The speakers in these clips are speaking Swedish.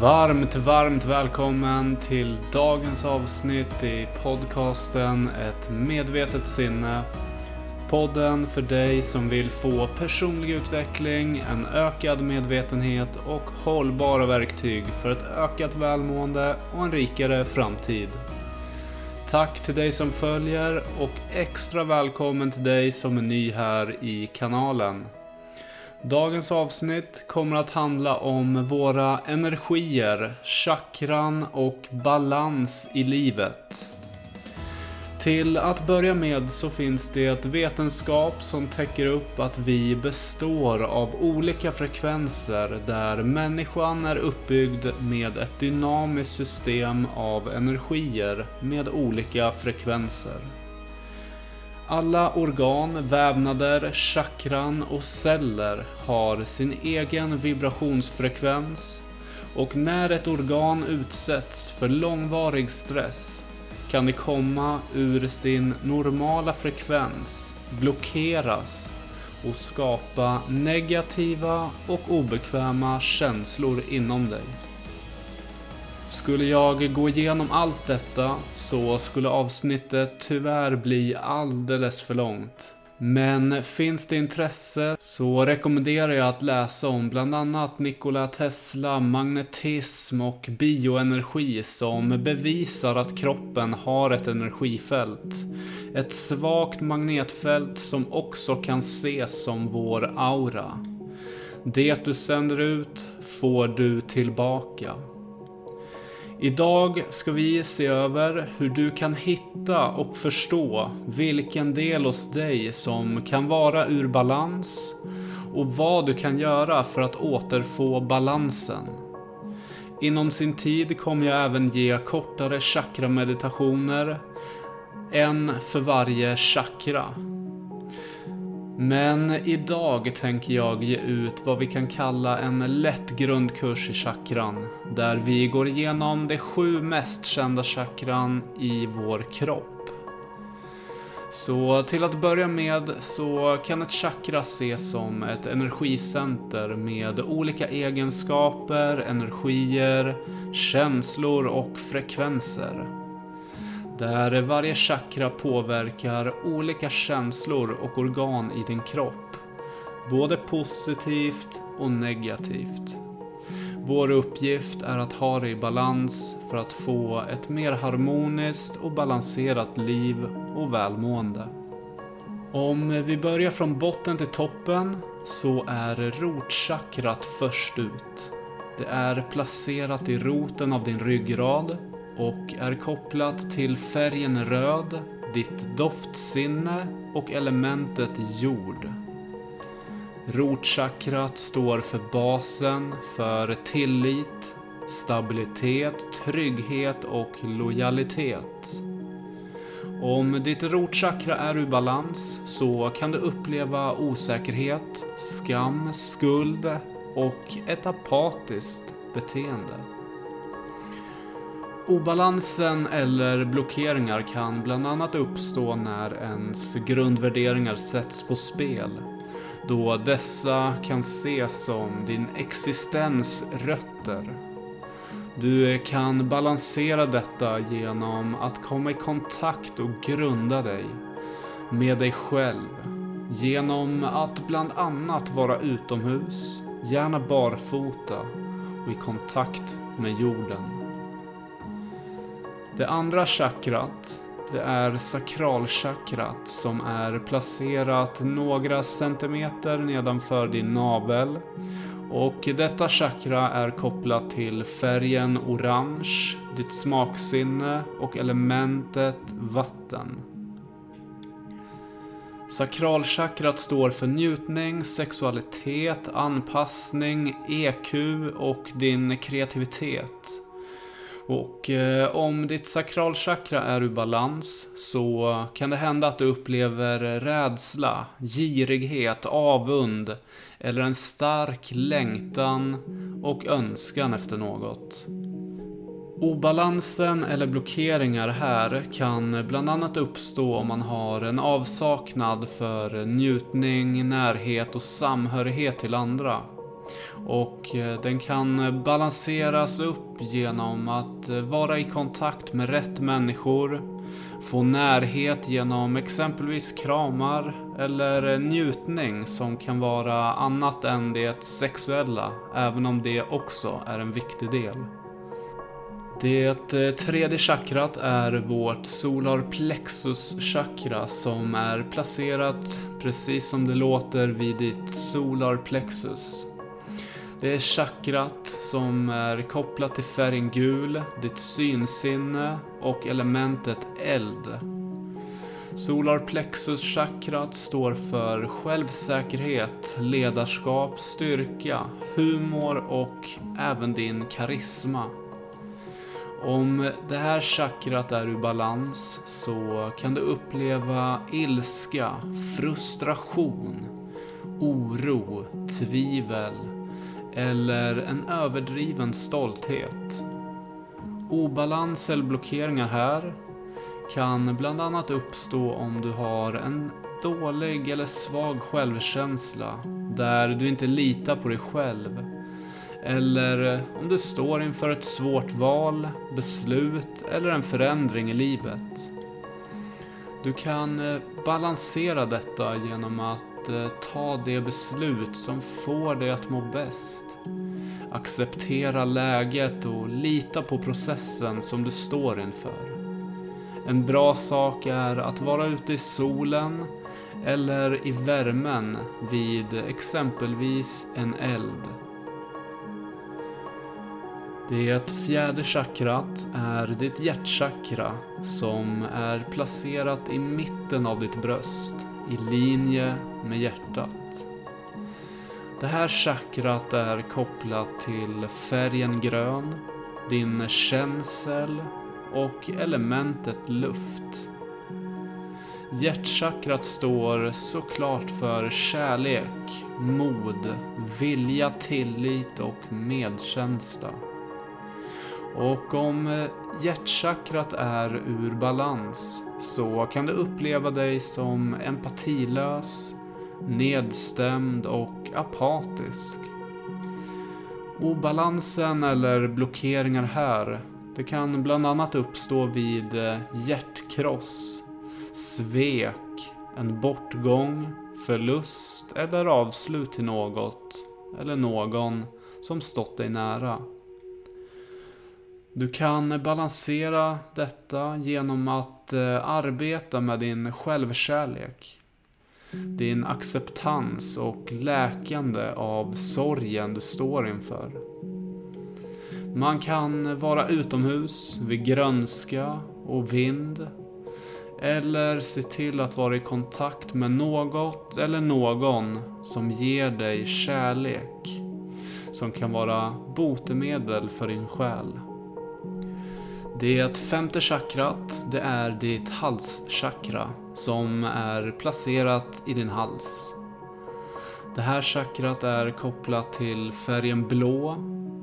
Varmt, varmt välkommen till dagens avsnitt i podcasten Ett medvetet sinne. Podden för dig som vill få personlig utveckling, en ökad medvetenhet och hållbara verktyg för ett ökat välmående och en rikare framtid. Tack till dig som följer och extra välkommen till dig som är ny här i kanalen. Dagens avsnitt kommer att handla om våra energier, chakran och balans i livet. Till att börja med så finns det vetenskap som täcker upp att vi består av olika frekvenser där människan är uppbyggd med ett dynamiskt system av energier med olika frekvenser. Alla organ, vävnader, chakran och celler har sin egen vibrationsfrekvens och när ett organ utsätts för långvarig stress kan det komma ur sin normala frekvens, blockeras och skapa negativa och obekväma känslor inom dig. Skulle jag gå igenom allt detta så skulle avsnittet tyvärr bli alldeles för långt. Men finns det intresse så rekommenderar jag att läsa om bland annat Nikola Tesla, magnetism och bioenergi som bevisar att kroppen har ett energifält. Ett svagt magnetfält som också kan ses som vår aura. Det du sänder ut får du tillbaka. Idag ska vi se över hur du kan hitta och förstå vilken del hos dig som kan vara ur balans och vad du kan göra för att återfå balansen. Inom sin tid kommer jag även ge kortare chakrameditationer, en för varje chakra. Men idag tänker jag ge ut vad vi kan kalla en lätt grundkurs i chakran. Där vi går igenom de sju mest kända chakran i vår kropp. Så till att börja med så kan ett chakra ses som ett energicenter med olika egenskaper, energier, känslor och frekvenser. Där varje chakra påverkar olika känslor och organ i din kropp. Både positivt och negativt. Vår uppgift är att ha det i balans för att få ett mer harmoniskt och balanserat liv och välmående. Om vi börjar från botten till toppen så är rotchakrat först ut. Det är placerat i roten av din ryggrad och är kopplat till färgen röd, ditt doftsinne och elementet jord. Rotchakrat står för basen, för tillit, stabilitet, trygghet och lojalitet. Om ditt rotchakra är ur balans så kan du uppleva osäkerhet, skam, skuld och ett apatiskt beteende. Obalansen eller blockeringar kan bland annat uppstå när ens grundvärderingar sätts på spel. Då dessa kan ses som din existens rötter. Du kan balansera detta genom att komma i kontakt och grunda dig med dig själv. Genom att bland annat vara utomhus, gärna barfota och i kontakt med jorden. Det andra chakrat, det är sakralchakrat som är placerat några centimeter nedanför din navel. Och detta chakra är kopplat till färgen orange, ditt smaksinne och elementet vatten. Sakralchakrat står för njutning, sexualitet, anpassning, EQ och din kreativitet. Och eh, om ditt sakralchakra är ur balans så kan det hända att du upplever rädsla, girighet, avund eller en stark längtan och önskan efter något. Obalansen eller blockeringar här kan bland annat uppstå om man har en avsaknad för njutning, närhet och samhörighet till andra. Och eh, den kan eh, balanseras upp genom att eh, vara i kontakt med rätt människor, få närhet genom exempelvis kramar eller njutning som kan vara annat än det sexuella, även om det också är en viktig del. Det tredje chakrat är vårt solar plexus chakra som är placerat precis som det låter vid ditt solar plexus. Det är chakrat som är kopplat till färgen gul, ditt synsinne och elementet eld. Solar plexus chakrat står för självsäkerhet, ledarskap, styrka, humor och även din karisma. Om det här chakrat är ur balans så kan du uppleva ilska, frustration, oro, tvivel eller en överdriven stolthet. Obalans eller blockeringar här kan bland annat uppstå om du har en dålig eller svag självkänsla där du inte litar på dig själv eller om du står inför ett svårt val, beslut eller en förändring i livet. Du kan eh, balansera detta genom att ta det beslut som får dig att må bäst. Acceptera läget och lita på processen som du står inför. En bra sak är att vara ute i solen eller i värmen vid exempelvis en eld. Det fjärde chakrat är ditt hjärtchakra som är placerat i mitten av ditt bröst, i linje med hjärtat. Det här chakrat är kopplat till färgen grön, din känsel och elementet luft. Hjärtchakrat står såklart för kärlek, mod, vilja, tillit och medkänsla. Och om eh, hjärtchakrat är ur balans så kan du uppleva dig som empatilös, nedstämd och apatisk. Obalansen eller blockeringar här, det kan bland annat uppstå vid eh, hjärtkross, svek, en bortgång, förlust eller avslut till något eller någon som stått dig nära. Du kan balansera detta genom att eh, arbeta med din självkärlek. Din acceptans och läkande av sorgen du står inför. Man kan vara utomhus vid grönska och vind. Eller se till att vara i kontakt med något eller någon som ger dig kärlek. Som kan vara botemedel för din själ. Det femte chakrat, det är ditt halschakra som är placerat i din hals. Det här chakrat är kopplat till färgen blå,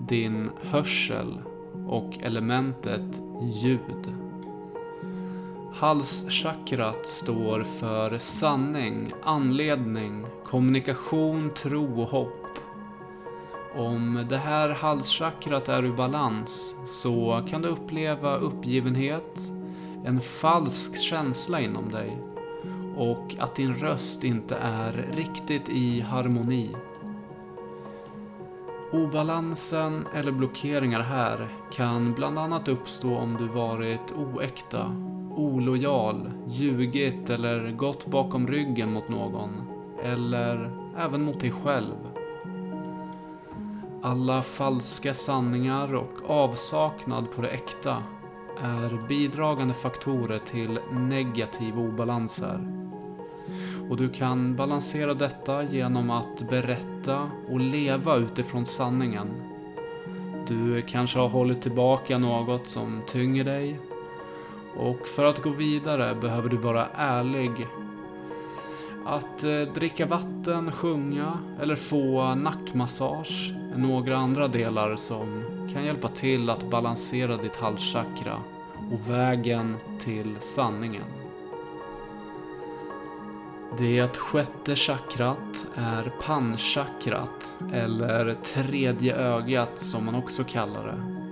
din hörsel och elementet ljud. Halschakrat står för sanning, anledning, kommunikation, tro och hopp. Om det här halschakrat är ur balans så kan du uppleva uppgivenhet, en falsk känsla inom dig och att din röst inte är riktigt i harmoni. Obalansen eller blockeringar här kan bland annat uppstå om du varit oäkta, olojal, ljugit eller gått bakom ryggen mot någon. Eller även mot dig själv. Alla falska sanningar och avsaknad på det äkta är bidragande faktorer till negativ obalans här. Och du kan balansera detta genom att berätta och leva utifrån sanningen. Du kanske har hållit tillbaka något som tynger dig. Och för att gå vidare behöver du vara ärlig att eh, dricka vatten, sjunga eller få nackmassage några andra delar som kan hjälpa till att balansera ditt halschakra och vägen till sanningen. Det sjätte chakrat är panchakrat, eller tredje ögat som man också kallar det.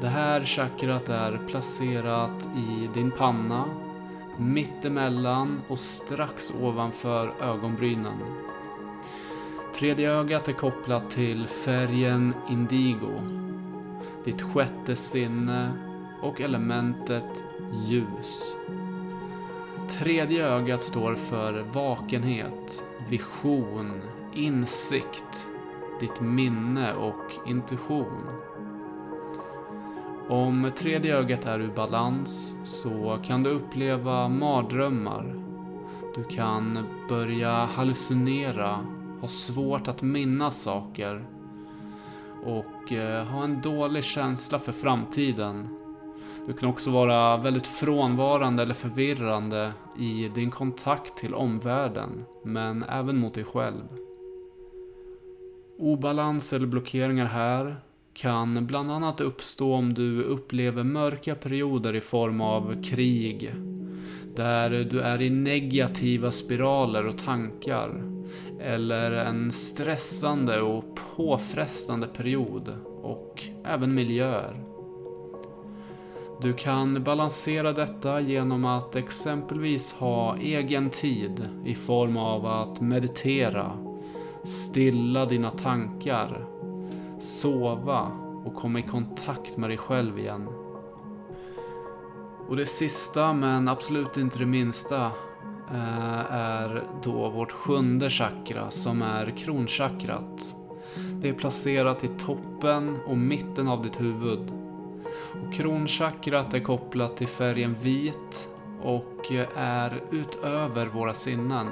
Det här chakrat är placerat i din panna, mittemellan och strax ovanför ögonbrynen. Tredje ögat är kopplat till färgen indigo, ditt sjätte sinne och elementet ljus. Tredje ögat står för vakenhet, vision, insikt, ditt minne och intuition. Om tredje ögat är ur balans så kan du uppleva mardrömmar. Du kan börja hallucinera, ha svårt att minnas saker och eh, ha en dålig känsla för framtiden. Du kan också vara väldigt frånvarande eller förvirrande i din kontakt till omvärlden, men även mot dig själv. Obalans eller blockeringar här kan bland annat uppstå om du upplever mörka perioder i form av krig, där du är i negativa spiraler och tankar, eller en stressande och påfrestande period och även miljöer. Du kan balansera detta genom att exempelvis ha egen tid i form av att meditera, stilla dina tankar sova och komma i kontakt med dig själv igen. Och det sista, men absolut inte det minsta, eh, är då vårt sjunde chakra som är kronchakrat. Det är placerat i toppen och mitten av ditt huvud. Och kronchakrat är kopplat till färgen vit och eh, är utöver våra sinnen.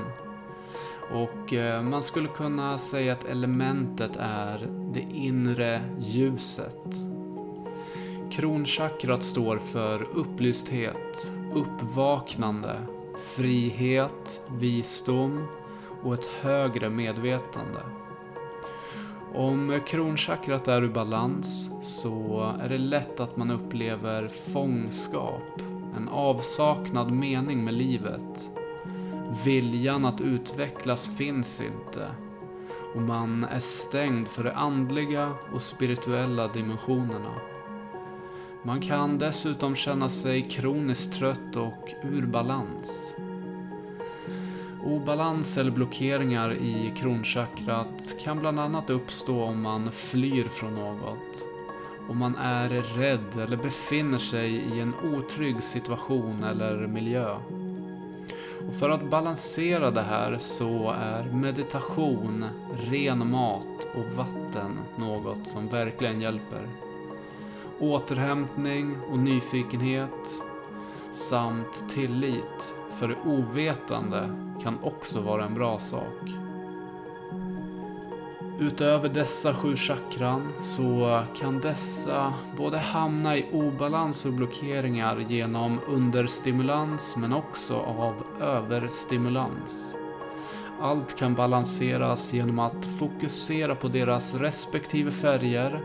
Och eh, man skulle kunna säga att elementet är det inre ljuset. Kronchakrat står för upplysthet, uppvaknande, frihet, visdom och ett högre medvetande. Om kronchakrat är ur balans så är det lätt att man upplever fångskap, en avsaknad mening med livet Viljan att utvecklas finns inte och man är stängd för de andliga och spirituella dimensionerna. Man kan dessutom känna sig kroniskt trött och ur balans. Obalans eller blockeringar i kronchakrat kan bland annat uppstå om man flyr från något, om man är rädd eller befinner sig i en otrygg situation eller miljö. Och för att balansera det här så är meditation, ren mat och vatten något som verkligen hjälper. Återhämtning och nyfikenhet samt tillit för det ovetande kan också vara en bra sak. Utöver dessa sju chakran så kan dessa både hamna i obalans och blockeringar genom understimulans men också av överstimulans. Allt kan balanseras genom att fokusera på deras respektive färger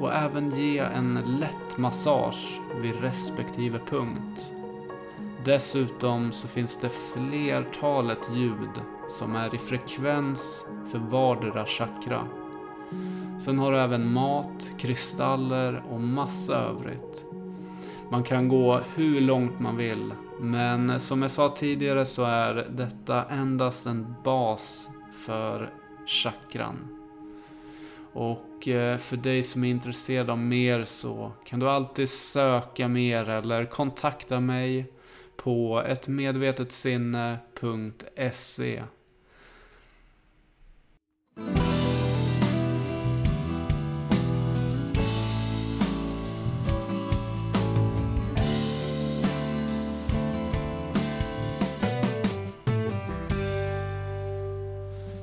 och även ge en lätt massage vid respektive punkt. Dessutom så finns det flertalet ljud som är i frekvens för vardera chakra. Sen har du även mat, kristaller och massa övrigt. Man kan gå hur långt man vill, men som jag sa tidigare så är detta endast en bas för chakran. Och eh, för dig som är intresserad av mer så kan du alltid söka mer eller kontakta mig på ettmedvetetsinne.se